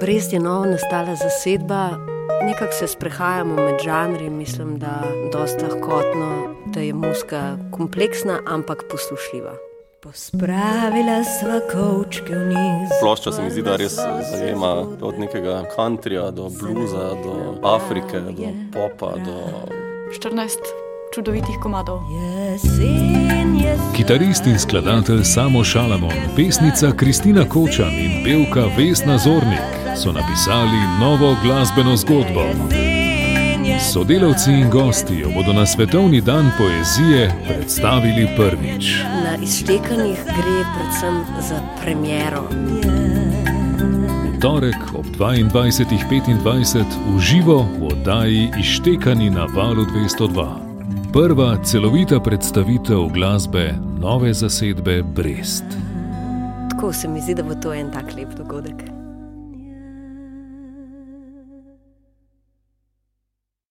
Brez je novo nastala zasedba, nekako se sprehajamo med žanri, mislim, da je dosta lahkotno, da je muska kompleksna, ampak poslušljiva. Pospravila sva kočke vniz. Plošča se mi zdi, da res zajema od nekega countryja do bluza, do Afrike, do popa. Do... 14 čudovitih komadov. Kitarist in skladatelj Samo Šalamon, pesnica Kristina Kočan in pevka Vesna Zornik so napisali novo glasbeno zgodbo. Sodelavci in gosti jo bodo na Svetovni dan poezije predstavili prvič. Na izštekanih gre predvsem za premjero. Torek ob 22.25 v živo v oddaji Ištekani na valu 202. Prva celovita predstavitev glasbe nove zasedbe Brest. Tako se mi zdi, da bo to en tak lep dogodek.